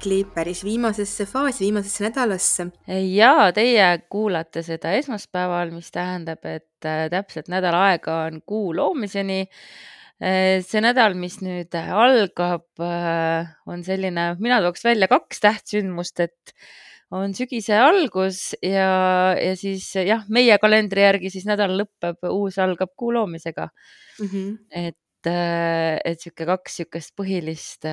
kuutsükli päris viimasesse faasi, viimasesse nädalasse. ja teie kuulate seda esmaspäeval, mis tähendab, et äh, täpselt nädal aega on kuu loomiseni. Äh, see nädal, mis nüüd algab, on selline, mina tooks välja kaks tähtsündmust, et on sügise algus ja, ja siis jah, meie kalendri järgi siis nädal lõpeb, uus algab kuu loomisega mm. -hmm. et et sihuke kaks sihukest põhilist,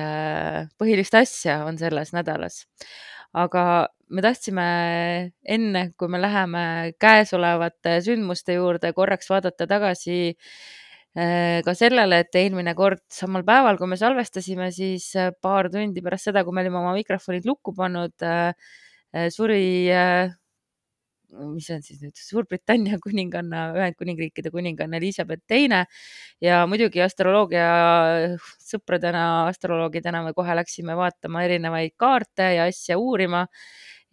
põhilist asja on selles nädalas. aga me tahtsime enne, kui me läheme käesolevate sündmuste juurde, korraks vaadata tagasi ka sellele, et eelmine kord samal päeval, kui me salvestasime, siis paar tundi pärast seda, kui me olime oma mikrofonid lukku pannud, suri mis on siis nüüd, Suurbritannia kuninganna, Ühendkuningriikide kuninganna Elizabeth teine ja muidugi astroloogia sõpradena, astroloogidena me kohe läksime vaatama erinevaid kaarte ja asja uurima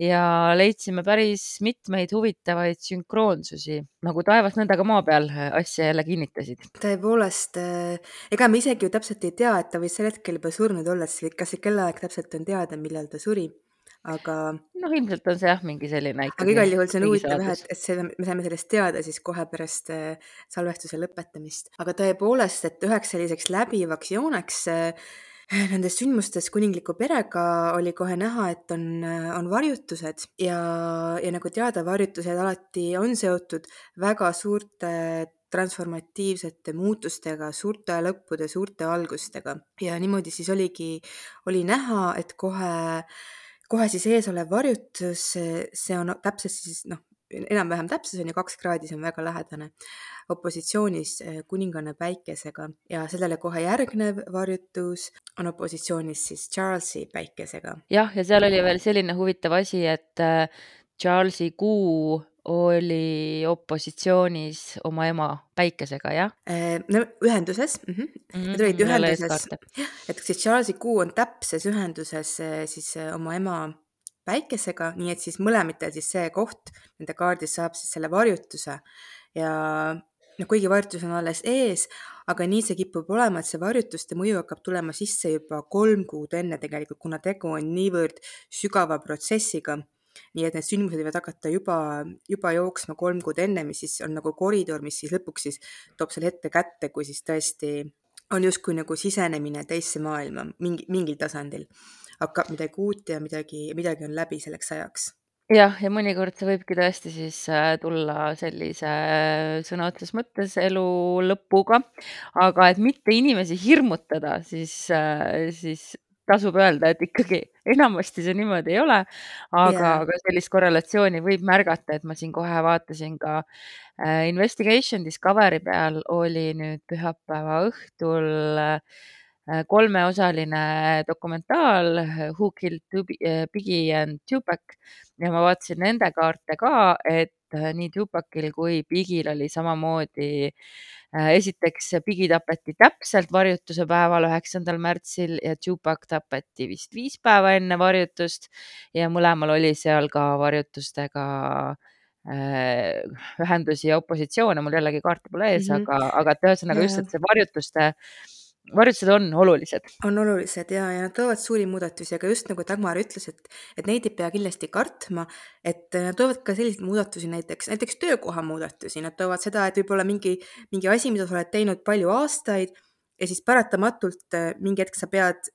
ja leidsime päris mitmeid huvitavaid sünkroonsusi, nagu taevas nõnda ka maa peal asja jälle kinnitasid. tõepoolest, äh, ega me isegi ju täpselt ei tea, et ta võis sel hetkel juba surnud olla, siis kas see kellaaeg täpselt on teada, millal ta suri aga. noh, ilmselt on see jah, mingi selline. aga igal juhul see on huvitav jah, et, et seda, me saime sellest teada siis kohe pärast äh, salvestuse lõpetamist, aga tõepoolest, et üheks selliseks läbivaks jooneks äh, nendes sündmustes kuningliku perega oli kohe näha, et on, äh, on varjutused ja, ja nagu teada, varjutused alati on seotud väga suurte transformatiivsete muutustega, suurte lõppude, suurte algustega ja niimoodi siis oligi, oli näha, et kohe kohe siis ees olev varjutus, see on täpselt siis noh, enam-vähem täpsus on ju kaks kraadi, see on väga lähedane, opositsioonis eh, kuninganna päikesega ja sellele kohe järgnev varjutus on opositsioonis siis Charlesi päikesega. jah, ja seal oli veel selline huvitav asi, et eh, Charlesi kuu oli opositsioonis oma ema Päikesega, jah? Äh, no ühenduses mm, -hmm. Mm -hmm. Nad olid ühenduses, et siis Charlesi kuu on täpses ühenduses äh, siis äh, oma ema Päikesega, nii et siis mõlematel siis see koht nende kaardis saab siis selle varjutuse ja noh, kuigi varjutus on alles ees, aga nii see kipub olema, et see varjutuste mõju hakkab tulema sisse juba kolm kuud enne tegelikult, kuna tegu on niivõrd sügava protsessiga nii et need sündmused võivad hakata juba, juba jooksma kolm kuud enne, mis siis on nagu koridor, mis siis lõpuks siis toob selle hetke kätte, kui siis tõesti on justkui nagu sisenemine teisse maailma mingi, mingil tasandil. hakkab midagi uut ja midagi, midagi on läbi selleks ajaks jah, ja mõnikord see võibki tõesti siis äh, tulla sellise äh, sõna otseses mõttes elu lõpuga, aga et mitte inimesi hirmutada, siis, äh, siis tasub öelda, et ikkagi enamasti see niimoodi ei ole, aga yeah., aga sellist korrelatsiooni võib märgata, et ma siin kohe vaatasin ka äh, Investigation Discovery peal oli nüüd pühapäeva õhtul äh, kolmeosaline dokumentaal Who killed äh, Biggie and Tupac ja ma vaatasin nende kaarte ka, et nii Tupacil kui Bigil oli samamoodi äh, esiteks Bigi tapeti täpselt varjutuse päeval, üheksandal märtsil ja Tupac tapeti vist viis päeva enne varjutust. Ja mõlemal oli seal ka varjutustega ühendusi ja opositsioone, mul jällegi kaarti pole ees mm, -hmm. aga, aga et ühesõnaga just, et see varjutuste äh, varjutused on olulised. on olulised ja, ja nad toovad suuri muudatusi, aga just nagu Dagmar ütles, et, et neid ei pea kindlasti kartma, et nad toovad ka selliseid muudatusi näiteks, näiteks töökoha muudatusi, nad toovad seda, et võib-olla mingi, mingi asi, mida sa oled teinud palju aastaid ja siis paratamatult äh, mingi hetk sa pead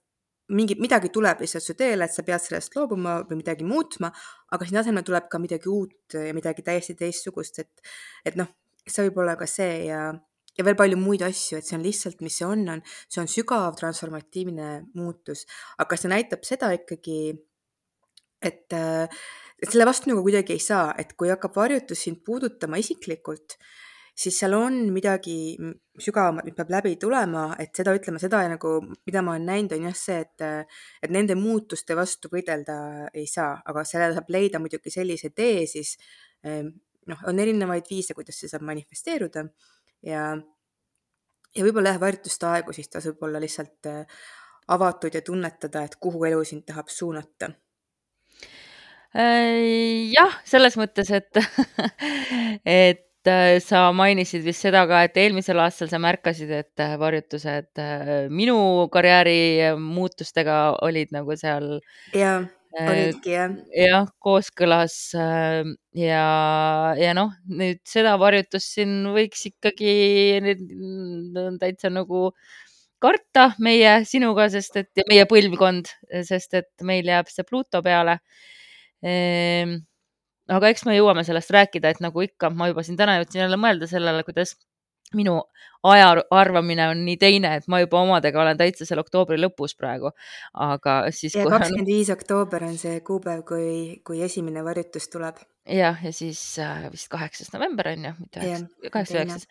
mingi, midagi tuleb lihtsalt su teele, et sa pead sellest loobuma või midagi muutma, aga sinna asemel tuleb ka midagi uut ja midagi täiesti teistsugust, et, et noh, see võib olla ka see ja ja veel palju muid asju, et see on lihtsalt, mis see on, on, see on sügav transformatiivne muutus, aga see näitab seda ikkagi, et, et selle vastu nagu kuidagi ei saa, et kui hakkab varjutus sind puudutama isiklikult, siis seal on midagi sügavamat, mis peab läbi tulema, et seda ütlema, seda nagu, mida ma olen näinud, on jah see, et, et nende muutuste vastu võidelda ei saa, aga sellele saab leida muidugi sellise tee siis, noh, on erinevaid viise, kuidas see saab manifesteeruda ja, ja võib-olla jah, varjutuste aegu siis tasub olla lihtsalt äh, avatud ja tunnetada, et kuhu elu sind tahab suunata. Äh, jah, selles mõttes, et et äh, sa mainisid vist seda ka, et eelmisel aastal sa märkasid, et varjutused minu karjääri muutustega olid nagu seal ja, olidki jah. jah, kooskõlas ja, ja noh, nüüd seda varjutust siin võiks ikkagi nüüd täitsa nagu karta meie sinuga, sest et meie põlvkond, sest et meil jääb see Pluto peale ehm, aga eks me jõuame sellest rääkida, et nagu ikka, ma juba siin täna jõudsin jälle mõelda sellele, kuidas minu aja arvamine on nii teine, et ma juba omadega olen täitsa seal oktoobri lõpus praegu, aga siis. ja kakskümmend viis oktoober on see kuupäev, kui, kui esimene varjutus tuleb. jah, ja siis äh, vist kaheksas november on ju, mitte üheksas, kaheksa, üheksas.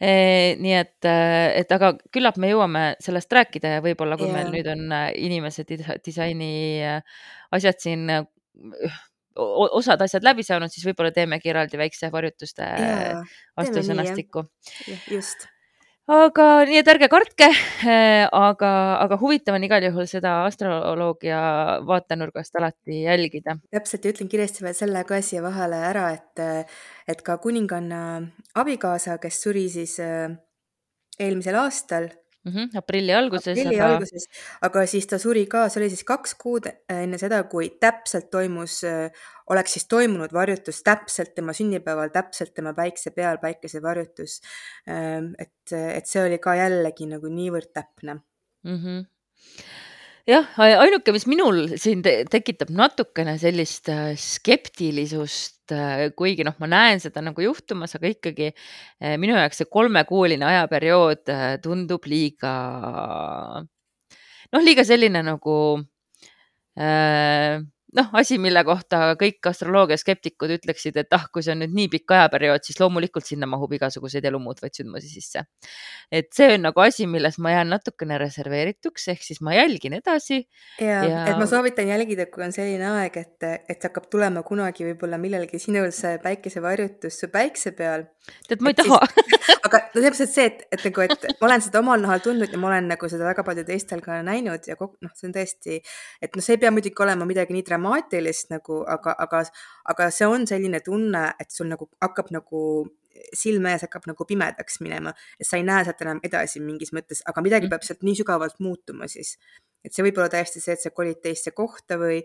E, nii et, äh, et aga küllap me jõuame sellest rääkida ja võib-olla, kui ja. meil nüüd on äh, inimese disaini asjad siin osad asjad läbi saanud, siis võib-olla teemegi eraldi väikse varjutuste vastusõnastiku. just aga nii, et ärge kartke, aga, aga huvitav on igal juhul seda astroloogia vaatenurgast alati jälgida. täpselt ja ütlen kiiresti veel selle ka siia vahele ära, et, et ka kuninganna abikaasa, kes suri siis äh, eelmisel aastal mm. -hmm, aprilli alguses. aprilli aga... alguses, aga siis ta suri ka, see oli siis kaks kuud äh, enne seda, kui täpselt toimus, äh, oleks siis toimunud varjutus täpselt tema sünnipäeval, täpselt tema päikse peal päikesevarjutus. Ähm, et, et see oli ka jällegi nagu niivõrd täpne mm. -hmm jah, ainuke, mis minul siin te tekitab natukene sellist äh, skeptilisust, äh, kuigi noh, ma näen seda nagu juhtumas, aga ikkagi äh, minu jaoks see kolmekuuline ajaperiood tundub liiga, noh, liiga selline nagu äh, noh, asi, mille kohta kõik astroloogia skeptikud ütleksid, et ah, kui see on nüüd nii pikk ajaperiood, siis loomulikult sinna mahub igasuguseid elu muutvaid sündmusi sisse. et see on nagu asi, milles ma jään natukene reserveerituks, ehk siis ma jälgin edasi. ja, ja..., et ma soovitan jälgida, kui on selline aeg, et, et hakkab tulema kunagi võib-olla millalgi sinul see päikesevarjutus su päikse peal. tead, ma ei taha aga no täpselt see, et, et nagu, et ma olen seda omal nahal tundnud ja ma olen nagu seda väga palju teistel ka näinud ja noh, see on tõesti, et noh, see ei pea muidugi olema midagi nii dramaatilist nagu, aga, aga, aga see on selline tunne, et sul nagu hakkab nagu silme ees hakkab nagu pimedaks minema, et sa ei näe sealt enam edasi mingis mõttes, aga midagi mm. peab sealt nii sügavalt muutuma siis. et see võib olla täiesti see, et sa kolid teisse kohta või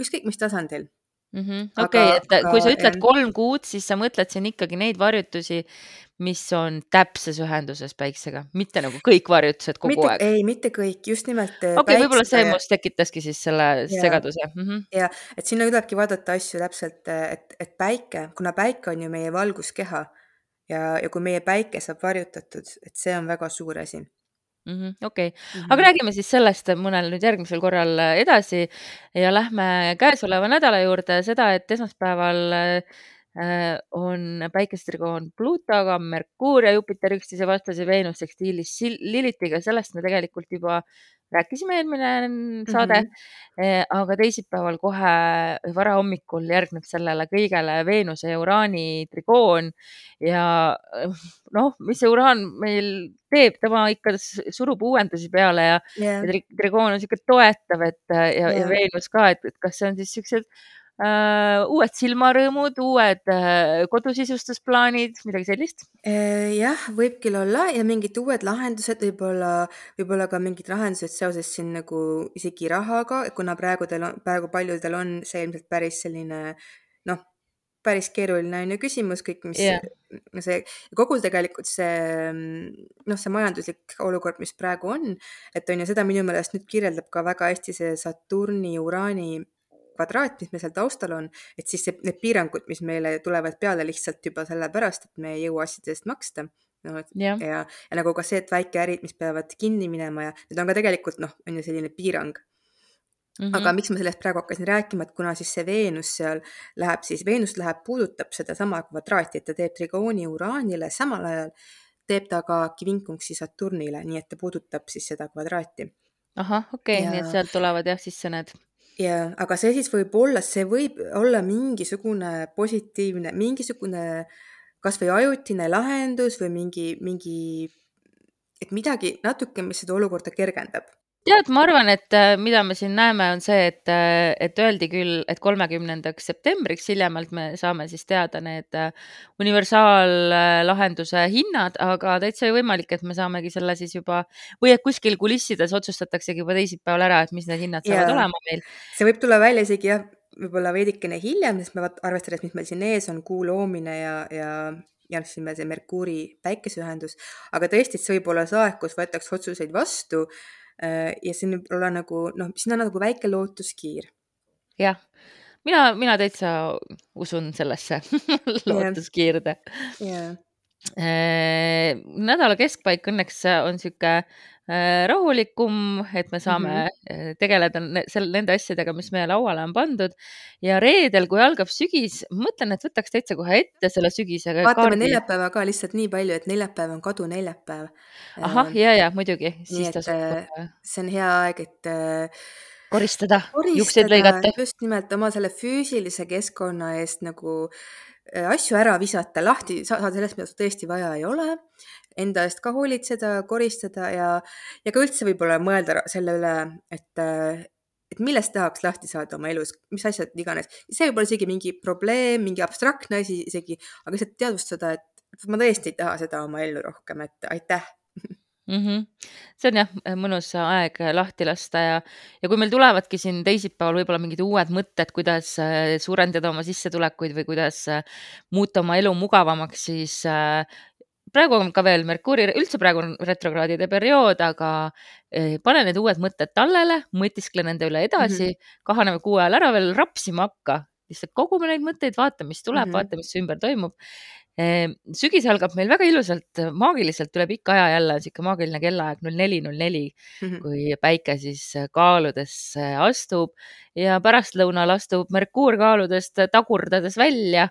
ükskõik mis tasandil mm -hmm.. okei okay,, et aga, kui sa ütled kolm kuud, siis sa mõtled siin ikkagi neid varjutusi, mis on täpses ühenduses päiksega, mitte nagu kõik varjutused kogu mitte, aeg. ei, mitte kõik, just nimelt. okei okay, võib-olla see must tekitaski siis selle ja. segaduse mm. -hmm. ja, et sinna tulebki vaadata asju täpselt, et, et päike, kuna päike on ju meie valguskeha ja, ja kui meie päike saab varjutatud, et see on väga suur asi Mhm, okei, aga mhm. räägime siis sellest mõnel nüüd järgmisel korral äh, edasi ja lähme käesoleva nädala juurde, seda, et esmaspäeval äh, on päikesetrigoon Pluutoga, Merkuur ja Jupiter üksteise vastase Veenus sekstiilis Lilitiga, sellest me tegelikult juba rääkisime eelmine saade mm, -hmm. aga teisipäeval kohe varahommikul järgneb sellele kõigele Veenuse ja Uraani trigoon ja noh, mis see Uraan meil teeb, tema ikka surub uuendusi peale ja yeah., ja trigoon on niisugune toetav, et ja yeah., ja Veenus ka, et, kas see on siis niisugused uued silmarõõmud, uued uh, kodusisustusplaanid, midagi sellist? Äh, jah, võib küll olla ja mingid uued lahendused, võib-olla, võib-olla ka mingid lahendused seoses siin nagu isegi rahaga, kuna praegu teil on, praegu paljudel on see ilmselt päris selline noh, päris keeruline on ju küsimus kõik, mis yeah. see, kogu tegelikult see noh, see majanduslik olukord, mis praegu on, et on ju seda minu meelest nüüd kirjeldab ka väga hästi see Saturni, Uraani kvadraat, mis meil seal taustal on, et siis see, need piirangud, mis meile tulevad peale lihtsalt juba sellepärast, et me ei jõua asjade eest maksta no, ja, ja, ja nagu ka see, et väikeärid, mis peavad kinni minema ja need on ka tegelikult noh, on ju selline piirang Mm -hmm. aga miks ma sellest praegu hakkasin rääkima, et kuna siis see Veenus seal läheb, siis Veenus läheb, puudutab sedasama kvadraati, et ta teeb trigooni Uraanile, samal ajal teeb ta ka kvinkunksi Saturnile, nii et ta puudutab siis seda kvadraati. ahah, okei okay,, nii et sealt tulevad jah sisse need jaa, aga see siis võib olla, see võib olla mingisugune positiivne, mingisugune kasvõi ajutine lahendus või mingi, mingi, et midagi natuke, mis seda olukorda kergendab. Tead, ma arvan, et äh, mida me siin näeme, on see, et, äh, et öeldi küll, et kolmekümnendaks septembriks hiljemalt me saame siis teada need äh, universaallahenduse hinnad, aga täitsa võimalik, et me saamegi selle siis juba või et kuskil kulissides otsustataksegi juba teisipäeval ära, et mis need hinnad saavad Jaa. olema meil. see võib tulla välja isegi jah, võib-olla veidikene hiljem, sest me arvestades, mis meil siin ees on, kuu loomine ja, ja ja noh, siin meil see Merkuuri päikeseühendus, aga tõesti, see võib olla see aeg, kus võetakse otsuseid vastu äh, ja siin võib olla nagu noh, siin on nagu väike lootuskiir. jah, mina, mina täitsa usun sellesse lootuskiirde jaa. Äh, nädala keskpaik õnneks on sihuke äh, rahulikum, et me saame mm -hmm. tegeleda seal nende asjadega, mis meie lauale on pandud. ja reedel, kui algab sügis, mõtlen, et võtaks täitsa kohe ette selle sügisega. vaatame neljapäeva ka lihtsalt nii palju, et neljapäev on kaduneljapäev. ahah, ja, ja muidugi. nii et tasub... see on hea aeg, et koristada, koristada, juukseid lõigata. just nimelt oma selle füüsilise keskkonna eest nagu Äh, asju ära visata, lahti saada sellest, mida tõesti vaja ei ole, enda eest ka hoolitseda, koristada ja, ja ka üldse võib-olla mõelda selle üle, et, et millest tahaks lahti saada oma elus, mis asjad iganes. see võib olla isegi mingi probleem, mingi abstraktne asi isegi, aga lihtsalt teadvustada, et ma tõesti ei taha seda oma ellu rohkem, et aitäh mm. -hmm. see on jah, mõnus aeg lahti lasta ja, ja kui meil tulevadki siin teisipäeval võib-olla mingid uued mõtted, kuidas äh, suurendada oma sissetulekuid või kuidas äh, muuta oma elu mugavamaks, siis äh, praegu on ka veel Merkuuri, üldse praegu on retrokraadide periood, aga pane need uued mõtted tallele, mõtiskle nende üle edasi mm, -hmm. kahaneme kuu ajal ära, veel rapsima hakka, lihtsalt kogume neid mõtteid, vaata, mis tuleb mm, -hmm. vaata, mis ümber toimub Ehm, sügis algab meil väga ilusalt, maagiliselt üle pika aja jälle sihuke maagiline kellaaeg null neli, null neli, Mhm. kui päike siis kaaludesse astub ja pärastlõunal astub Merkuur kaaludest tagurdades välja,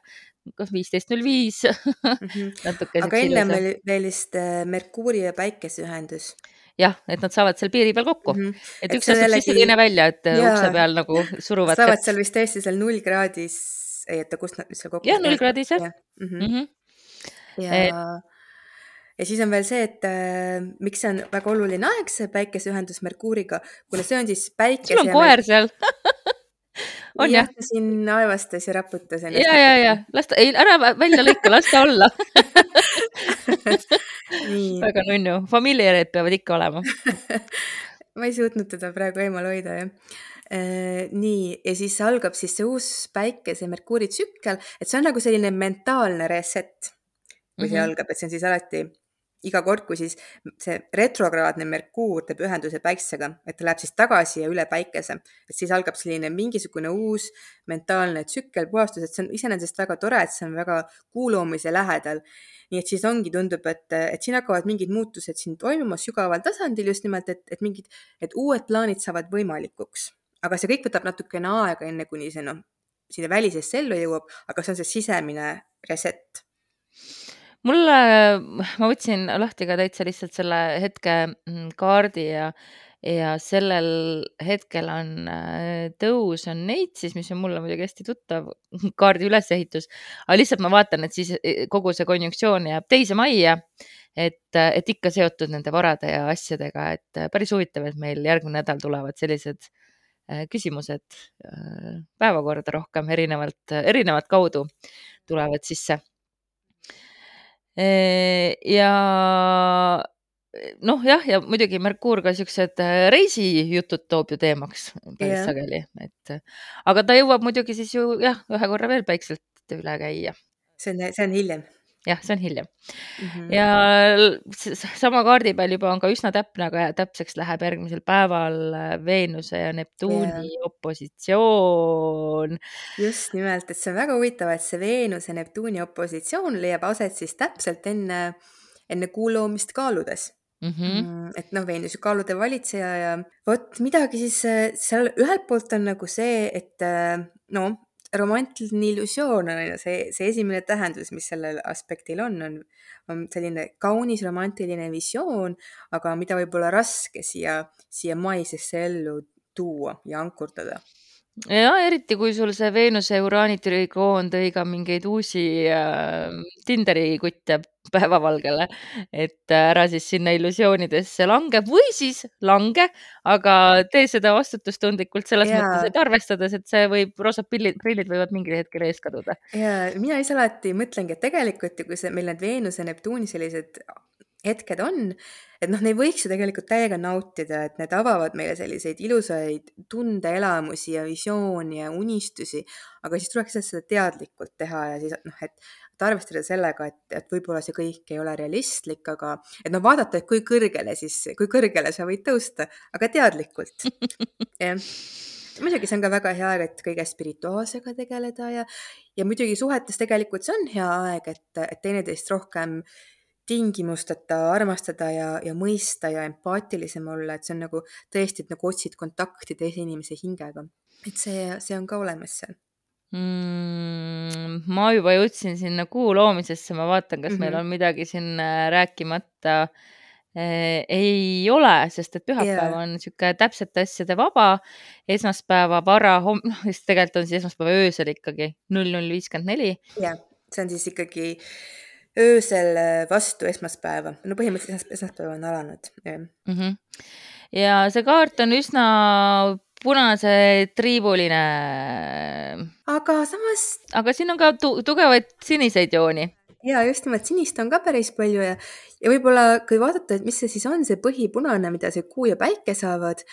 kas viisteist null viis. Mhm. aga enne meil veel vist äh, Merkuuri ja päikese ühendus. jah, et nad saavad seal piiri peal kokku mm, -hmm. et, et üks astub jällegi... sisse, teine välja, et ja, ukse peal nagu suruvad. saavad seal vist tõesti seal null kraadis ei oota, kust nad seal kokku jah, null kraadis jah. Mm -hmm. ja et..., ja siis on veel see, et äh, miks see on väga oluline aeg, see päikeseühendus Merkuuriga, kuna see on siis päikese. sul on koer seal on jah? siin aevastas ja raputas ennast. ja, ja, ja las ta, ei ära välja lõika, las ta olla väga nunnu, familiarid peavad ikka olema ma ei suutnud teda praegu eemal hoida jah Äh, nii, ja siis algab siis see uus päikese Merkuuri tsükkel, et see on nagu selline mentaalne reset, kui mm -hmm. see mhm. algab, et see on siis alati iga kord, kui siis see retrokraadne Merkuur teeb ühenduse päiksega, et ta läheb siis tagasi ja üle päikese, et siis algab selline mingisugune uus mentaalne tsükkel, puhastus, et see on iseenesest väga tore, et see on väga kuuloomise lähedal. nii et siis ongi, tundub, et, et siin hakkavad mingid muutused siin toimuma sügaval tasandil just nimelt, et, et mingid, et uued plaanid saavad võimalikuks aga see kõik võtab natukene aega, enne kuni see noh, sinna välisesse ellu jõuab, aga see on see sisemine reset. Mulle, ma võtsin lahti ka täitsa lihtsalt selle hetke mm, kaardi ja, ja sellel hetkel on äh, tõus on Neitsis, mis on mulle muidugi hästi tuttav kaardi ülesehitus, aga lihtsalt ma vaatan, et siis e, kogu see konjunktsioon jääb teise majja et, et ikka seotud nende varade ja asjadega, et päris huvitav, et meil järgmine nädal tulevad sellised Äh, küsimused äh, päevakorda rohkem erinevalt, erinevat kaudu tulevad sisse. Ja noh, jah, ja muidugi Merkuur ka siuksed reisijutud toob ju teemaks päris yeah. sageli, et aga ta jõuab muidugi siis ju jah, ühe korra veel päikselt üle käia. see on, see on hiljem jah, see on hiljem mm. -hmm. ja sama kaardi peal juba on ka üsna täpne, aga täpseks läheb järgmisel päeval äh, Veenuse ja Neptuuni yeah. opositsioon. just nimelt, et see on väga huvitav, et see Veenuse, Neptuuni opositsioon leiab aset siis täpselt enne, enne kuu loomist kaaludes mm. -hmm. et noh, Veenus ju kaalude valitseja ja vot midagi siis äh, seal ühelt poolt on nagu see, et äh, no romantiline illusioon on ju see, see esimene tähendus, mis sellel aspektil on, on, on selline kaunis romantiline visioon, aga mida võib olla raske siia, siia maisesse ellu tuua ja ankurdada ja eriti, kui sul see Veenuse Uraani trigoon tõi ka mingeid uusi äh, Tinderi kutte päevavalgele, et ära siis sinna illusioonidesse lange või siis lange, aga tee seda vastutustundlikult selles Jaa. mõttes, et arvestades, et see võib, roosad pillid, prillid võivad mingil hetkel ees kaduda. ja mina ise alati mõtlengi, et tegelikult ju, kui see, meil need Veenuse, Neptuuni sellised hetked on, et noh, neid võiks ju tegelikult täiega nautida, et need avavad meile selliseid ilusaid tundeelamusi ja visiooni ja unistusi, aga siis tuleks seda teadlikult teha ja siis noh, et, et arvestada sellega, et, et võib-olla see kõik ei ole realistlik, aga et noh, vaadata, et kui kõrgele siis, kui kõrgele sa võid tõusta, aga teadlikult. jah muidugi see on ka väga hea aeg, et kõige spirituaalsega tegeleda ja, ja muidugi suhetes tegelikult see on hea aeg, et, et teineteist rohkem tingimusteta armastada ja, ja mõista ja empaatilisem olla, et see on nagu tõesti, et nagu otsid kontakti teise inimese hingega. et see, see on ka olemas seal mm,. ma juba jõudsin sinna kuu loomisesse, ma vaatan, kas mm -hmm. meil mhm. on midagi siin äh, rääkimata eh,. ei ole, sest et pühapäev yeah. on niisugune täpsete asjade vaba, esmaspäeva vara, noh, siis tegelikult on siis esmaspäeva öösel ikkagi null null viiskümmend neli. jah, see on siis ikkagi öösel vastu esmaspäeva, no põhimõtteliselt esmaspäev on alanud, mm. -hmm. ja see kaart on üsna punase triibuline. aga samas. aga siin on ka tu tugevaid siniseid jooni. ja just nimelt sinist on ka päris palju ja, ja võib-olla kui vaadata, et mis see siis on, see põhipunane, mida see kuu ja päike saavad,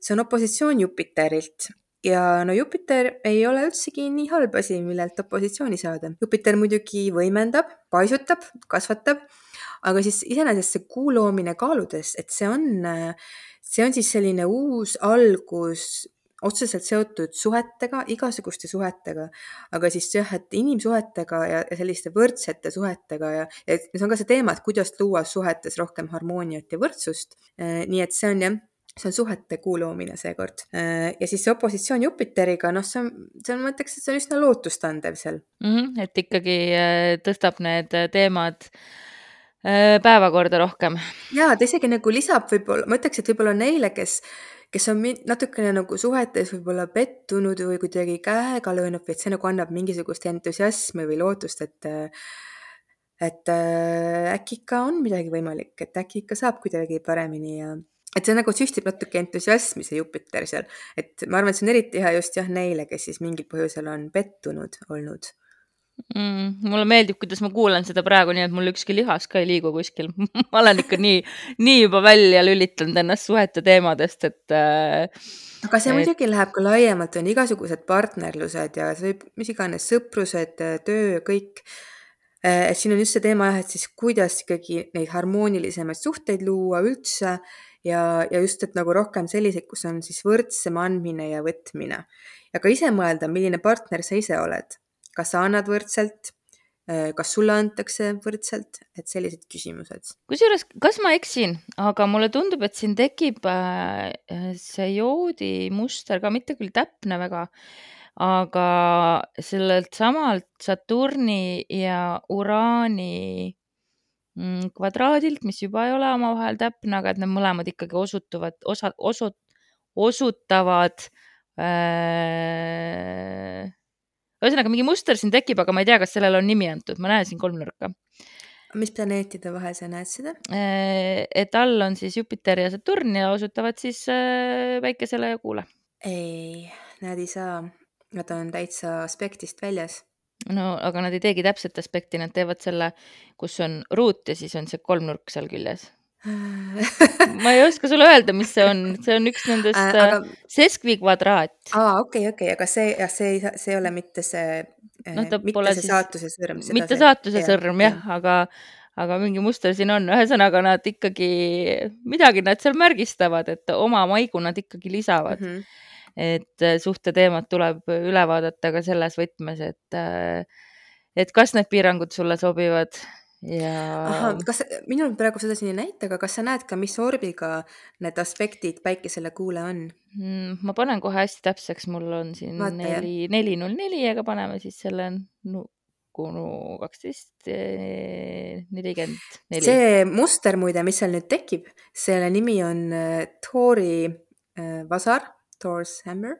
see on opositsioon Jupiterilt ja no Jupiter ei ole üldsegi nii halb asi, millelt opositsiooni saada. Jupiter muidugi võimendab, paisutab, kasvatab, aga siis iseenesest see kuu loomine kaaludes, et see on see on siis selline uus algus, otseselt seotud suhetega, igasuguste suhetega, aga siis jah, et inimsuhetega ja, ja selliste võrdsete suhetega ja, ja see on ka see teema, et kuidas luua suhetes rohkem harmooniat ja võrdsust. Nii et see on jah see on suhete kuu loomine seekord. Äh, ja siis see opositsioon Jupiteriga, noh, see on, see on, ma ütleks, et see on üsna lootustandev seal mm. -hmm, et ikkagi äh, tõstab need teemad Äh, päevakorda rohkem. ja ta isegi nagu lisab võib-olla, ma ütleks, et võib-olla neile, kes, kes on natukene nagu suhetes võib-olla pettunud või kuidagi käega löönud, vaid see nagu annab mingisugust entusiasmi või lootust, et et äkki ikka on midagi võimalik, et äkki ikka saab kuidagi paremini ja et see nagu süstib natuke entusiasmi, see Jupiter seal, et ma arvan, et see on eriti hea just jah neile, kes siis mingil põhjusel on pettunud olnud mm,. mulle meeldib, kuidas ma kuulan seda praegu, nii et mul ükski lihas ka ei liigu kuskil ma olen ikka nii, nii juba välja lülitanud ennast suhete teemadest, et äh,. aga see et... muidugi läheb ka laiemalt, on igasugused partnerlused ja see võib, mis iganes sõprused, töö, kõik äh,. et siin on just see teema jah, et siis kuidas ikkagi neid harmoonilisemaid suhteid luua üldse ja, ja just, et nagu rohkem selliseid, kus on siis võrdsem andmine ja võtmine. Ja ka ise mõelda, milline partner sa ise oled. Kas sa annad võrdselt, äh, kas sulle antakse võrdselt, et sellised küsimused. kusjuures, kas ma eksin, aga mulle tundub, et siin tekib äh, see joodimuster ka mitte küll täpne väga, aga sellelt samalt Saturni ja Uraani kvadraadilt, mis juba ei ole omavahel täpne, aga et need mõlemad ikkagi osutuvad, osa, osut-, osutavad äh, ühesõnaga mingi muster siin tekib, aga ma ei tea, kas sellele on nimi antud, ma näen siin kolmnurka. mis planeetide vahel sa näed seda? Äh, et all on siis Jupiter ja Saturn ja osutavad siis äh, päikesele ja kuule. ei, nad ei saa, nad on täitsa aspektist väljas. No aga nad ei teegi täpset aspekti, nad teevad selle, kus on ruut ja siis on see kolmnurk seal küljes ma ei oska sulle öelda, mis see on, see on üks nendest äh, aga... Seskvi kvadraat. aa, okei okay,, okei okay., aga see, see ei, see ei ole mitte see no,, äh, mitte see siis, saatuse sõrm. mitte saatuse sõrm jah, jah., aga, aga mingi muster siin on, ühesõnaga nad ikkagi, midagi nad seal märgistavad, et oma maigu nad ikkagi lisavad mm. -hmm. Et äh, suhteteemad tuleb üle vaadata ka selles võtmes, et, et kas need piirangud sulle sobivad ja. kas, minul praegu seda siin ei näita, aga kas sa näed ka, mis orbiga need aspektid päikesele kuule on mm,? ma panen kohe hästi täpseks, mul on siin Vaata, neli, neli null neli, aga paneme siis selle Kunu kaksteist eh, nelikümmend neli. see muster muide, mis seal nüüd tekib, selle nimi on äh, Thori äh, vasar, Thor's hammer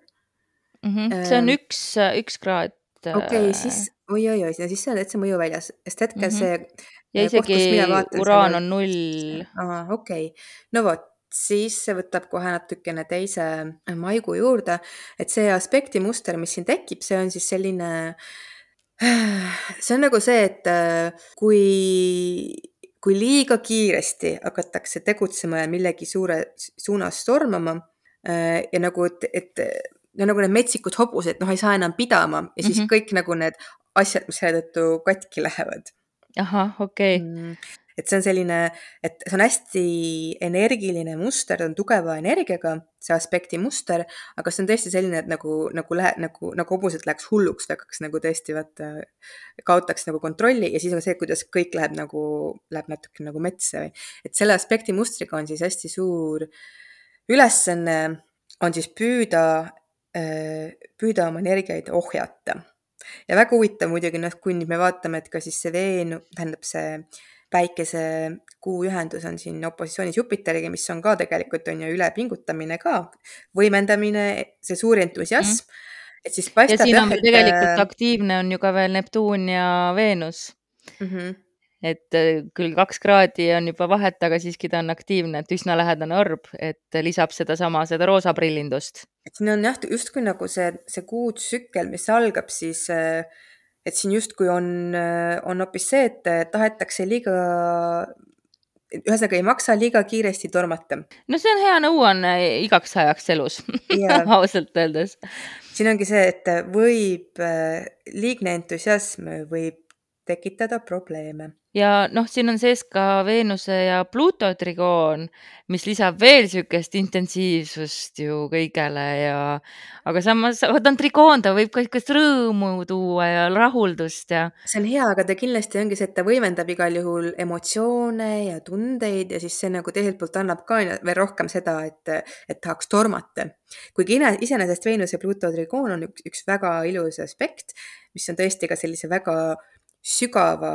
Mhm. See on üks, üks kraad. okei, siis oi-oi-oi, siis see on täitsa mõjuväljas, sest hetkel Mhm. see ja äh, isegi vaatan, uraan on null. okei. no vot, siis see võtab kohe natukene teise maigu juurde, et see aspektimuster, mis siin tekib, see on siis selline see on nagu see, et äh, kui, kui liiga kiiresti hakatakse tegutsema ja millegi suure suunas tormama äh, ja nagu, et, et no nagu need metsikud hobused, noh, ei saa enam pidama ja siis Mhm. kõik nagu need asjad, mis selle tõttu katki lähevad ahah, okei. mm.. et see on selline, et see on hästi energiline muster, ta on tugeva energiaga, see aspekti muster, aga see on tõesti selline, et nagu, nagu lähe-, nagu, nagu hobused läheks hulluks, hakkaks nagu tõesti vaata, kaotaks nagu kontrolli ja siis on see, kuidas kõik läheb nagu, läheb natuke nagu metsa või. et selle aspekti mustriga on siis hästi suur ülesanne on siis püüda, püüda oma energiaid ohjata ja väga huvitav muidugi noh, kui nüüd me vaatame, et ka siis see Veenu, tähendab see päikese kuu ühendus on siin opositsioonis Jupiteriga, mis on ka tegelikult on ju ülepingutamine ka, võimendamine, see suur entusiasm mm., et siis ja paistab siin jah, on et tegelikult aktiivne on ju ka veel Neptuun ja Veenus. mm -hmm. Et äh, küll kaks kraadi on juba vahet, aga siiski ta on aktiivne, et üsna lähedane orb, et lisab sedasama, seda roosa prillindust. et siin on jah, justkui nagu see, see kuutsükkel, mis algab siis, et siin justkui on, on hoopis see, et tahetakse liiga, ühesõnaga ei maksa liiga kiiresti tormata. no see on hea nõuanne igaks ajaks elus Jaa. ausalt öeldes. siin ongi see, et võib, liigne entusiasm võib tekitada probleeme. ja noh, siin on sees ka Veenuse ja Pluto trigoon, mis lisab veel niisugust intensiivsust ju kõigele ja aga samas, ta on trigoon, ta võib ka niisugust rõõmu tuua ja rahuldust ja see on hea, aga ta kindlasti ongi see, et ta võimendab igal juhul emotsioone ja tundeid ja siis see nagu teiselt poolt annab ka veel rohkem seda, et, et tahaks tormata. kuigi iseenesest Veenuse ja Pluto trigoon on üks, üks väga ilus aspekt, mis on tõesti ka sellise väga sügava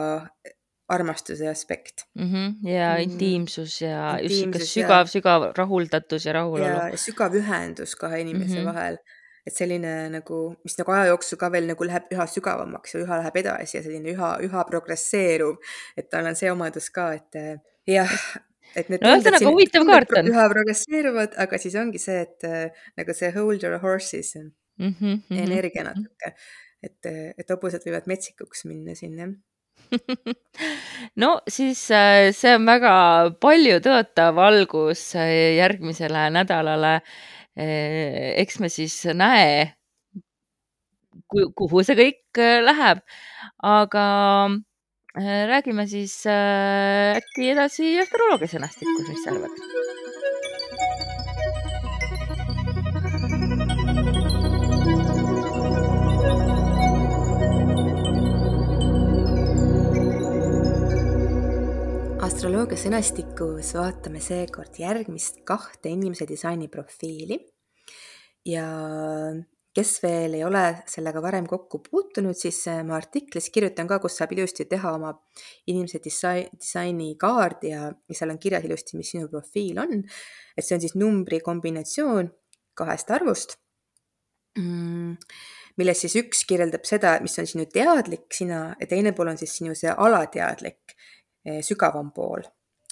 armastuse aspekt mm, -hmm, ja Mhm. intiimsus ja just niisugune Intiimsus sügav, sügav rahuldatus ja rahulolu sügav ühendus kahe inimese mm. -hmm. vahel. et selline nagu, mis nagu aja jooksul ka veel nagu läheb üha sügavamaks ja üha läheb edasi ja selline üha, üha progresseeruv. et tal on see omadus ka, et eh, jah, et need No ühesõnaga, huvitav kaart on. üha progresseeruvad, aga siis ongi see, et eh, nagu see hold your horses mm. -hmm, energia natuke, et, et hobused võivad metsikuks minna siin jah. no siis äh, see on väga palju tõotav algus äh, järgmisele nädalale. eks me siis näe, kuhu see kõik äh, läheb, aga äh, räägime siis äh, äkki edasi astroloogia sõnastikust, mis sa arvad? Astroloogia sõnastikus vaatame seekord järgmist kahte inimese disainiprofiili ja kes veel ei ole sellega varem kokku puutunud, siis ma artiklis kirjutan ka, kus saab ilusti teha oma inimese disain, disainikaardi ja, ja seal on kirjas ilusti, mis sinu profiil on. et see on siis numbri kombinatsioon kahest arvust mm,. millest siis üks kirjeldab seda, mis on sinu teadlik sina ja teine pool on siis sinu see alateadlik sügavam pool.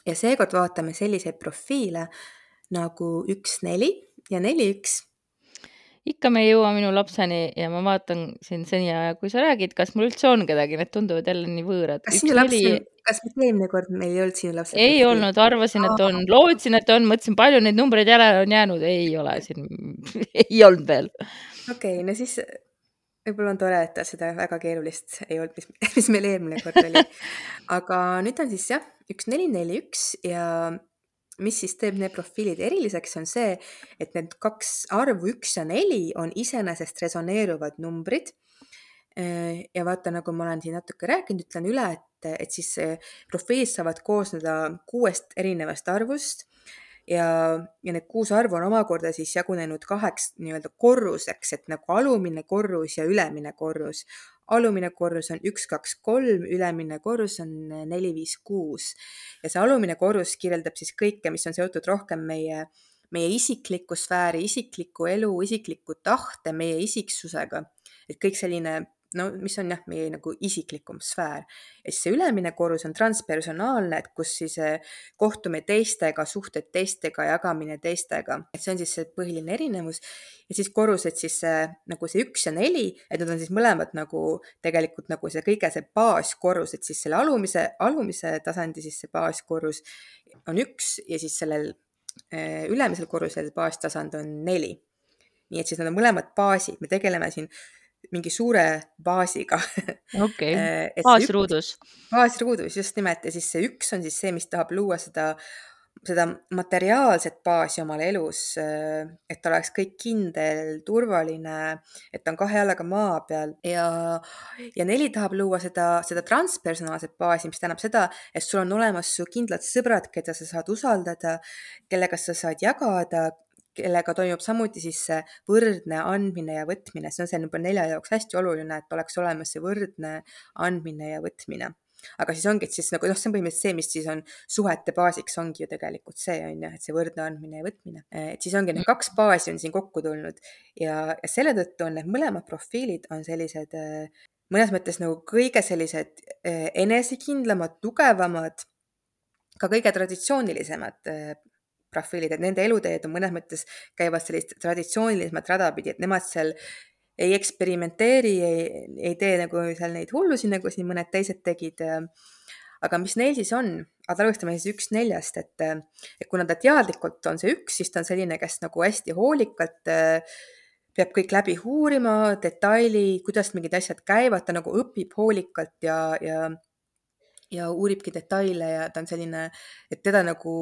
ja seekord vaatame selliseid profiile nagu üks, neli ja neli, üks. Ikka me ei jõua minu lapseni ja ma vaatan siin seniaja, kui sa räägid, kas mul üldse on kedagi, need tunduvad jälle nii võõrad. kas sinu laps on, kas mitte eelmine kord meil ei olnud sinu lapse ei olnud, arvasin, et on, lootsin, et on, mõtlesin, palju neid numbreid järele on jäänud, ei ole siin, ei olnud veel. okei okay,, no siis võib-olla on tore, et ta seda väga keerulist ei olnud, mis, mis meil eelmine kord oli. aga nüüd on siis jah, üks, neli, neli, üks ja mis siis teeb need profiilid eriliseks, on see, et need kaks arvu, üks ja neli on iseenesest resoneeruvad numbrid. ja vaata, nagu ma olen siin natuke rääkinud, ütlen üle, et, et siis profiilid saavad koosneda kuuest erinevast arvust ja, ja need kuus arvu on omakorda siis jagunenud kaheks nii-öelda korruseks, et nagu alumine korrus ja ülemine korrus. alumine korrus on üks, kaks, kolm, ülemine korrus on neli, viis, kuus ja see alumine korrus kirjeldab siis kõike, mis on seotud rohkem meie meie isiklikku sfääri, isiklikku elu, isiklikku tahte, meie isiksusega. et kõik selline no mis on jah, meie nagu isiklikum sfäär. ja siis see ülemine korrus on transpersonaalne, et kus siis eh, kohtume teistega, suhted teistega, jagamine teistega, et see on siis see põhiline erinevus. ja siis korrused siis see, nagu see üks ja neli, et need on siis mõlemad nagu tegelikult nagu see kõige see baaskorrus, et siis selle alumise, alumise tasandi siis see baaskorrus on üks ja siis sellel eh, ülemisel korrusel baastasand on neli. nii et siis nad on mõlemad baasid, me tegeleme siin mingi suure baasiga okei okay., baasruudus. baasruudus, just nimelt ja siis see üks on siis see, mis tahab luua seda, seda materiaalset baasi omale elus, et oleks kõik kindel, turvaline, et on kahe jalaga maa peal ja, ja neli tahab luua seda, seda transpersonaalset baasi, mis tähendab seda, et sul on olemas su kindlad sõbrad, keda sa saad usaldada, kellega sa saad jagada kellega toimub samuti siis see võrdne andmine ja võtmine, see on see number nelja jaoks hästi oluline, et oleks olemas see võrdne andmine ja võtmine. aga siis ongi, et siis nagu noh, see on põhimõtteliselt see, mis siis on suhete baasiks, ongi ju tegelikult see on ju, et see võrdne andmine ja võtmine. et siis ongi need kaks baasi on siin kokku tulnud ja, ja selle tõttu on need mõlemad profiilid on sellised mõnes mõttes nagu kõige sellised enesekindlamad, tugevamad, ka kõige traditsioonilisemad profiilid, et nende eluteed on mõnes mõttes käivad sellist traditsioonilisemat rada pidi, et nemad seal ei eksperimenteeri, ei, ei tee nagu seal neid hullusi, nagu siin mõned teised tegid. aga mis neil siis on, aga alustame siis üks neljast, et, et kuna ta teadlikult on see üks, siis ta on selline, kes nagu hästi hoolikalt peab kõik läbi uurima, detailid, kuidas mingid asjad käivad, ta nagu õpib hoolikalt ja, ja ja uuribki detaile ja ta on selline, et teda nagu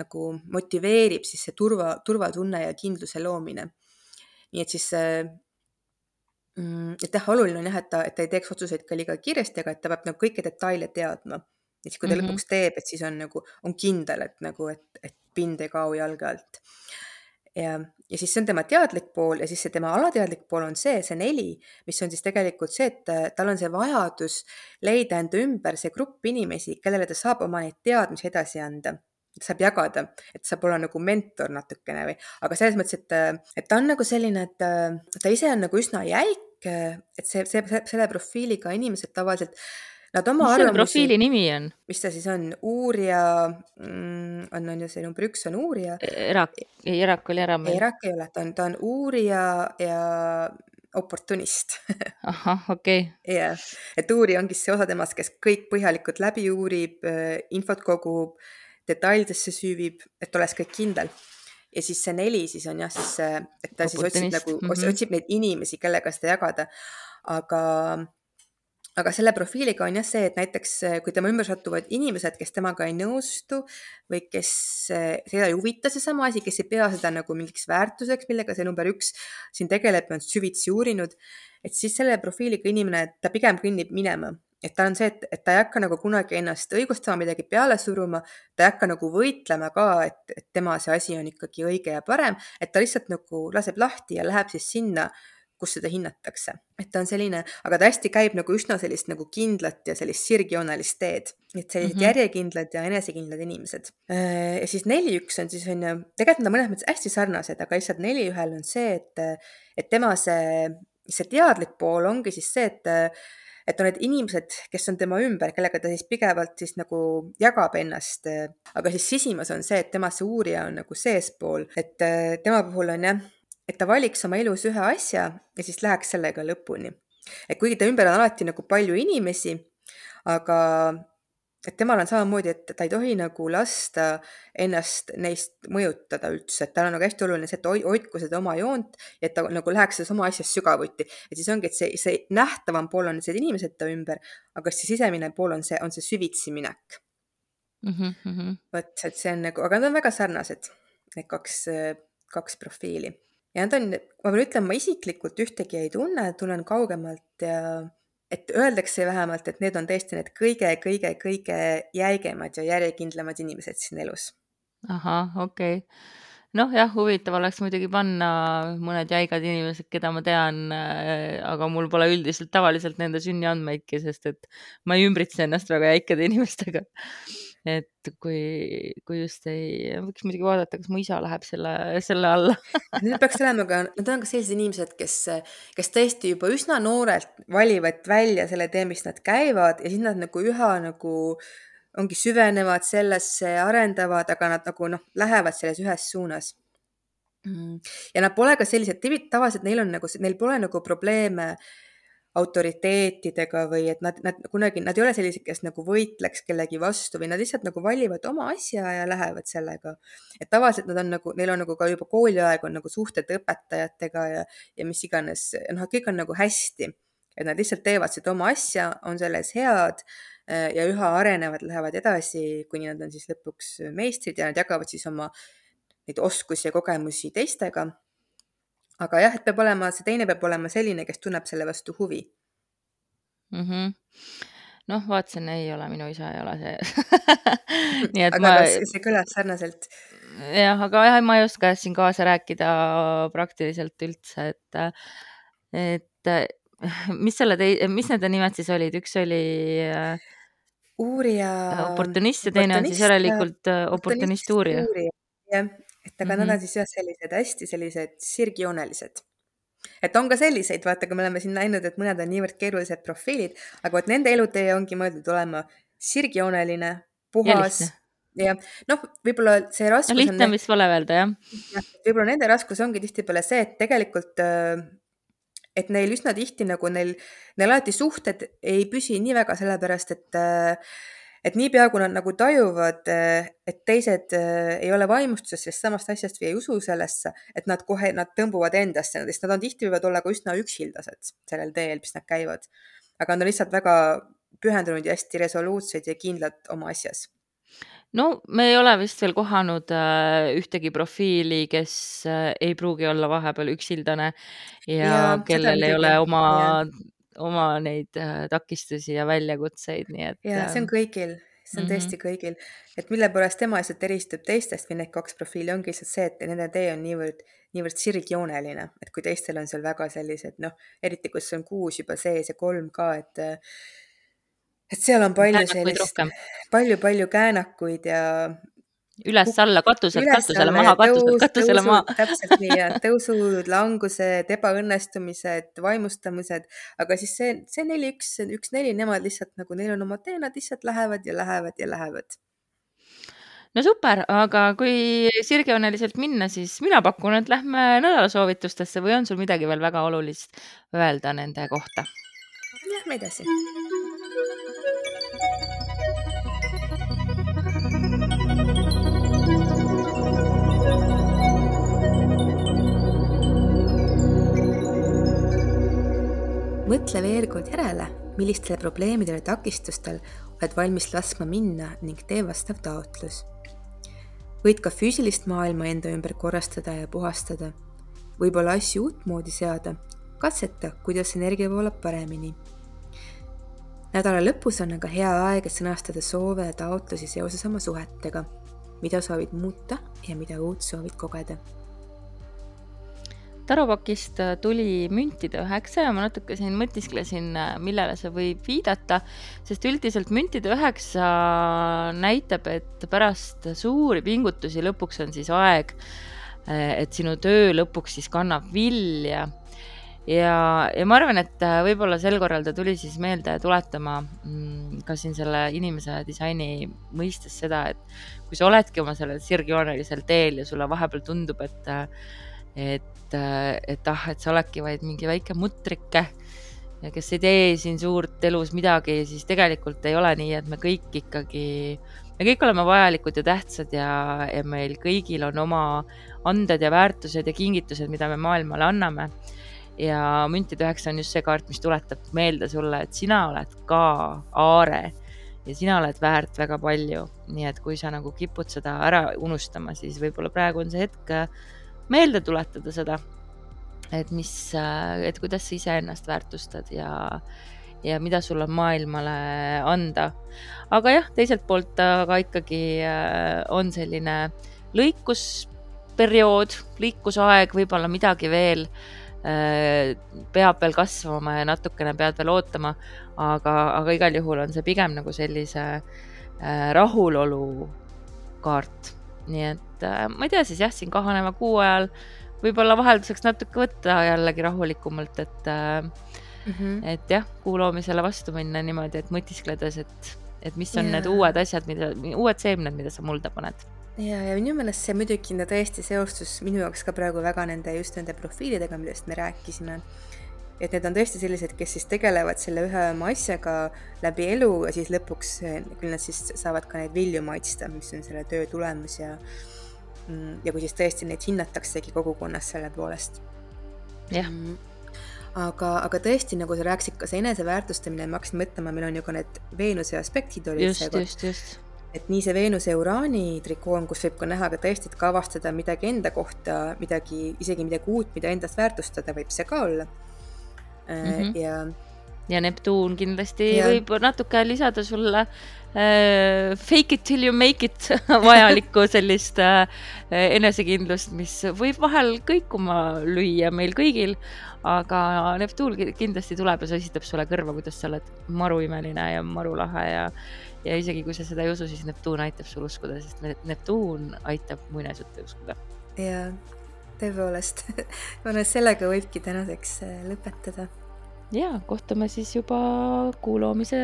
nagu motiveerib siis see turva, turvatunne ja kindluse loomine. nii et siis see mm, et jah, oluline on jah, et ta, et ta ei teeks otsuseid ka liiga kiiresti, aga et ta peab nagu kõiki detaile teadma. ja siis, kui ta mm -hmm. lõpuks teeb, et siis on nagu, on kindel, et nagu, et, et pind ei kao jalge alt ja, ja siis see on tema teadlik pool ja siis see tema alateadlik pool on see, see neli, mis on siis tegelikult see, et äh, tal on see vajadus leida enda ümber see grupp inimesi, kellele ta saab oma neid teadmisi edasi anda saab jagada, et saab olla nagu mentor natukene või, aga selles mõttes, et, äh, et ta on nagu selline, et äh, ta ise on nagu üsna jäik, et see, see, selle profiiliga inimesed tavaliselt Nad oma mis selle profiili nimi on? mis ta siis on, uurija mm,, on, on ju see number üks on uurija. Erak, ei Erak oli ära meil. Erak ei ole, ta on, ta on uurija ja oportunist ahah, okei okay.. jah, et uurija ongi see osa temast, kes kõik põhjalikult läbi uurib, äh, infot kogub, detailidesse süüvib, et oleks kõik kindel ja siis see neli siis on jah, siis et ta siis otsib nagu mm, -hmm. otsib neid inimesi, kellega seda jagada. aga aga selle profiiliga on jah see, et näiteks eh, kui tema ümber satuvad inimesed, kes temaga ei nõustu või kes, eh, teda ei huvita seesama asi, kes ei pea seda nagu mingiks väärtuseks, millega see number üks siin tegeleb on süvitsi uurinud, et siis selle profiiliga inimene, ta pigem kõnnib minema, et ta on see, et, et ta ei hakka nagu kunagi ennast õigustama, midagi peale suruma, ta ei hakka nagu võitlema ka, et, et tema see asi on ikkagi õige ja parem, et ta lihtsalt nagu laseb lahti ja läheb siis sinna kus seda hinnatakse. et ta on selline, aga ta hästi käib nagu üsna sellist nagu kindlat ja sellist sirgjoonelist teed, et sellised mm -hmm. järjekindlad ja enesekindlad inimesed. Äh, ja siis neli üks on siis on ju, tegelikult nad on mõnes mõttes hästi sarnased, aga lihtsalt neli ühel on see, et, et tema see, see teadlik pool ongi siis see, et et on need inimesed, kes on tema ümber, kellega ta siis pidevalt siis nagu jagab ennast. aga siis sisimas on see, et tema see uurija on nagu seespool, et tema puhul on jah, et ta valiks oma elus ühe asja ja siis läheks sellega lõpuni. et kuigi ta ümber on alati nagu palju inimesi, aga et temal on samamoodi, et ta ei tohi nagu lasta ennast neist mõjutada üldse, et tal on nagu hästi oluline see, et hoidku seda oma joont ja et ta nagu läheks selles oma asjas sügavuti. et siis ongi, et see, see nähtavam pool on need inimesed ta ümber, aga see sisemine pool on see, on see süvitsi minek mm. -hmm. vot, et see on nagu, aga nad on väga sarnased, need kaks, kaks profiili ja nad on, ma pean ütlema, ma isiklikult ühtegi ei tunne, tunnen kaugemalt ja et öeldakse vähemalt, et need on tõesti need kõige-kõige-kõige jäigemad ja järjekindlamad inimesed siin elus. ahah, okei okay. noh, jah, huvitav oleks muidugi panna mõned jäigad inimesed, keda ma tean äh,, aga mul pole üldiselt tavaliselt nende sünniandmeidki, sest et ma ei ümbritse ennast väga jäikade inimestega et kui, kui just ei, võiks muidugi vaadata, kas mu isa läheb selle, selle alla Need peaks olema ka, need on ka sellised inimesed, kes, kes tõesti juba üsna noorelt valivad välja selle tee, mis nad käivad ja siis nad nagu üha nagu ongi süvenevad sellesse, arendavad, aga nad nagu noh, lähevad selles ühes suunas. Mm.. ja nad pole ka sellised, tavaliselt neil on nagu, neil pole nagu probleeme autoriteetidega või et nad, nad kunagi, nad ei ole sellised, kes nagu võitleks kellegi vastu või nad lihtsalt nagu valivad oma asja ja lähevad sellega. et tavaliselt nad on nagu, neil on nagu ka juba kooliaeg on nagu suhted õpetajatega ja, ja mis iganes, noh, kõik on nagu hästi. et nad lihtsalt teevad seda oma asja, on selles head äh, ja üha arenevad, lähevad edasi, kuni nad on siis lõpuks meistrid ja nad jagavad siis oma neid oskusi ja kogemusi teistega aga jah, et peab olema, see teine peab olema selline, kes tunneb selle vastu huvi mm. -hmm. noh, vaatasin, ei ole, minu isa ei ole see nii et aga ma, kas see kõlas sarnaselt? jah, aga jah, ma ei oska siin kaasa rääkida praktiliselt üldse, et, et mis selle tei-, mis nende nimed siis olid, üks oli uurija. oportunist ja teine on siis järelikult äh, oportunist uurija. jah, et aga mm -hmm. nad on mhm. siis jah, sellised hästi sellised sirgjoonelised. et on ka selliseid, vaata, kui me oleme siin näinud, et mõned on niivõrd keerulised profiilid, aga vot nende elutee ongi mõeldud olema sirgjooneline, puhas ja, ja noh, võib-olla see raskus no, lihtne on vist vale öelda, jah. jah, võib-olla nende raskus ongi tihtipeale see, et tegelikult äh, et neil üsna tihti nagu neil, neil alati suhted ei püsi nii väga sellepärast, et äh, et niipea, kui nad nagu tajuvad, eh, et teised eh, ei ole vaimustuses sellest samast asjast või ei usu sellesse, et nad kohe, nad tõmbuvad endasse, sest nad on tihti võivad olla ka üsna üksildased sellel teel, mis nad käivad. aga nad on lihtsalt väga pühendunud ja hästi resoluutsed ja kindlad oma asjas. No me ei ole vist veel kohanud äh, ühtegi profiili, kes äh, ei pruugi olla vahepeal üksildane ja, ja kellel ei ole oma oma neid äh, takistusi ja väljakutseid, nii et. ja see on ähm, kõigil, see on mm -hmm. tõesti kõigil, et mille pärast tema lihtsalt eristub teistest või need kaks profiili ongi lihtsalt see, et nende tee on niivõrd, niivõrd sirgjooneline, et kui teistel on seal väga sellised noh, eriti kus on kuus juba sees ja kolm ka, et et seal on palju sellist, palju-palju käänakuid ja üles-alla, katuselt katusele maha, katuselt katusele maha. täpselt nii ja tõusud, langused, ebaõnnestumised, vaimustamised, aga siis see, see neli, üks, üks neli, nemad lihtsalt nagu neil on oma tee, nad lihtsalt lähevad ja lähevad ja lähevad. no super, aga kui sirgjooneliselt minna, siis mina pakun, et lähme nädalasoovitustesse või on sul midagi veel väga olulist öelda nende kohta? Lähme edasi mõtle veel kord järele, millistele probleemidele takistustel oled valmis laskma minna ning tee vastav taotlus. võid ka füüsilist maailma enda ümber korrastada ja puhastada, võib-olla asju uutmoodi seada, katseta, kuidas energia voolab paremini. nädala lõpus on aga hea aeg, et sõnastada soove ja taotlusi seoses oma suhetega, mida soovid muuta ja mida uut soovid kogeda tarupakist äh, tuli müntide üheksa ja ma natuke siin mõtisklesin, äh, millele see võib viidata, sest üldiselt müntide üheksa näitab, et pärast suuri pingutusi lõpuks on siis aeg, äh, et sinu töö lõpuks siis kannab vilja. ja, ja ma arvan, et võib-olla sel korral ta tuli siis meelde tuletama mm, ka siin selle inimese disaini mõistes seda, et kui sa oledki oma sellel sirgjoonelisel teel ja sulle vahepeal tundub, et et et, et ah, et sa oledki vaid mingi väike mutrike kes ei tee siin suurt elus midagi, siis tegelikult ei ole nii, et me kõik ikkagi, me kõik oleme vajalikud ja tähtsad ja, ja meil kõigil on oma anded ja väärtused ja kingitused, mida me maailmale anname. ja müntide üheksa on just see kaart, mis tuletab meelde sulle, et sina oled ka aare ja sina oled väärt väga palju, nii et kui sa nagu kipud seda ära unustama, siis võib-olla praegu on see hetk meelde tuletada seda, et mis, et kuidas sa iseennast väärtustad ja, ja mida sul on maailmale anda. aga jah, teiselt poolt aga ikkagi äh, on selline lõikusperiood, liikusaeg, võib-olla midagi veel äh, peab veel kasvama ja natukene pead veel ootama, aga, aga igal juhul on see pigem nagu sellise äh, rahulolu kaart. Nii et äh, ma ei tea siis jah, siin kahaneva kuu ajal võib-olla vahelduseks natuke võtta jällegi rahulikumalt, et mm, -hmm. et jah, kuu loomisele vastu minna niimoodi, et mõtiskledes, et, et mis on yeah. need uued asjad, mida, uued seemned, mida sa mulda paned ja, ja minu meelest see muidugi tõesti seostus minu jaoks ka praegu väga nende just nende profiilidega, millest me rääkisime et need on tõesti sellised, kes siis tegelevad selle ühe oma asjaga läbi elu ja siis lõpuks küll nad siis saavad ka neid vilju maitsta, mis on selle töö tulemus ja mm, ja kui siis tõesti neid hinnataksegi kogukonnas selle poolest. jah mm aga, aga tõesti, nagu sa rääkisid, ka see eneseväärtustamine, ma hakkasin mõtlema, meil on ju ka need Veenuse aspektid olid just, just, just. et nii see Veenuse Uraani trikoon, kus võib ka näha ka tõesti, et ka avastada midagi enda kohta, midagi, isegi midagi uut, mida endast väärtustada, võib see ka olla mm. -hmm. ja ja Neptuun kindlasti ja. võib natuke lisada sulle äh, fake it till you make it vajalikku sellist äh, enesekindlust, mis võib vahel kõikuma lüüa meil kõigil, aga Neptuun kindlasti tuleb ja sositab sulle kõrva, kuidas sa oled maruimeline ja marulahe ja ja isegi kui sa seda ei usu, siis Neptuun aitab sul uskuda, sest Neptuun aitab muinasjutte uskuda. jaa tõepoolest sellega võibki tänaseks äh, lõpetada. ja kohtume siis juba kuu loomise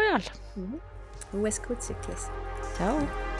ajal mm. -hmm. uues kuutsüklis. tšau